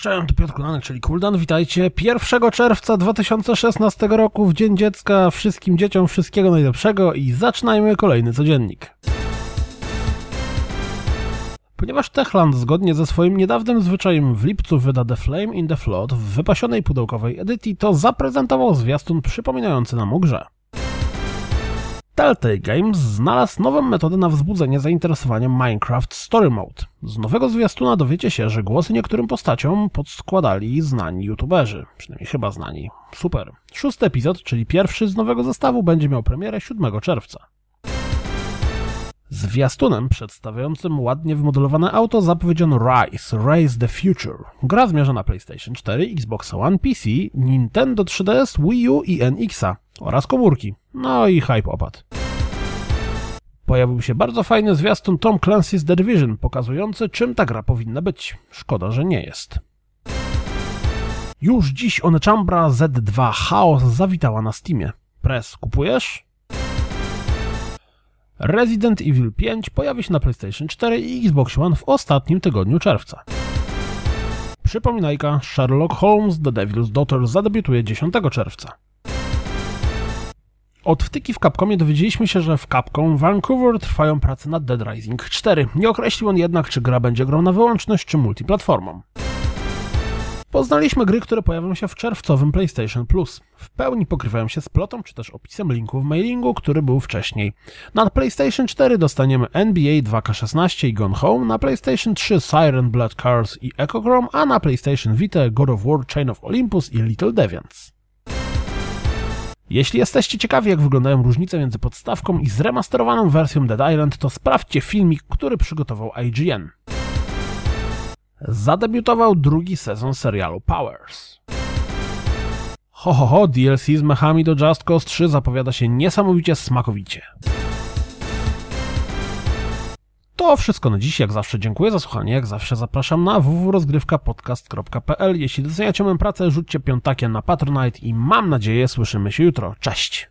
Cześć, to Piotr Kulanek, czyli Kuldan. Witajcie 1 czerwca 2016 roku w Dzień Dziecka. Wszystkim dzieciom wszystkiego najlepszego i zaczynajmy kolejny codziennik. Ponieważ Techland zgodnie ze swoim niedawnym zwyczajem w lipcu wyda The Flame in the Flood w wypasionej pudełkowej edycji, to zaprezentował zwiastun przypominający nam o grze. Telltale Games znalazł nową metodę na wzbudzenie zainteresowania Minecraft Story Mode. Z nowego zwiastuna dowiecie się, że głosy niektórym postaciom podskładali znani youtuberzy. Przynajmniej chyba znani. Super. Szósty epizod, czyli pierwszy z nowego zestawu, będzie miał premierę 7 czerwca. Zwiastunem przedstawiającym ładnie wymodelowane auto zapowiedziano Rise, Race the Future. Gra zmierza na PlayStation 4, Xbox One, PC, Nintendo 3DS, Wii U i NX-a oraz komórki. No i hype opadł. Pojawił się bardzo fajny zwiastun Tom Clancy's The Division, pokazujący czym ta gra powinna być. Szkoda, że nie jest. Już dziś Onechambra Z2 Chaos zawitała na Steamie. Press, kupujesz? Resident Evil 5 pojawi się na PlayStation 4 i Xbox One w ostatnim tygodniu czerwca. Przypominajka, Sherlock Holmes The Devil's Daughter zadebiutuje 10 czerwca. Od wtyki w Capcomie dowiedzieliśmy się, że w Capcom Vancouver trwają prace nad Dead Rising 4. Nie określił on jednak, czy gra będzie grą na wyłączność, czy multiplatformą. Poznaliśmy gry, które pojawią się w czerwcowym PlayStation Plus. W pełni pokrywają się z plotą, czy też opisem linku w mailingu, który był wcześniej. Na PlayStation 4 dostaniemy NBA 2K16 i Gone Home, na PlayStation 3 Siren Blood Cars i Echochrome, a na PlayStation Vita God of War Chain of Olympus i Little Deviants. Jeśli jesteście ciekawi, jak wyglądają różnice między podstawką i zremasterowaną wersją Dead Island, to sprawdźcie filmik, który przygotował IGN. Zadebiutował drugi sezon serialu Powers. Ho, ho, ho, DLC z mechami do Just Cause 3 zapowiada się niesamowicie smakowicie. To wszystko na dziś. Jak zawsze dziękuję za słuchanie. Jak zawsze zapraszam na www.rozgrywkapodcast.pl. Jeśli doceniacie moją pracę, rzućcie piątakiem na Patronite i mam nadzieję słyszymy się jutro. Cześć!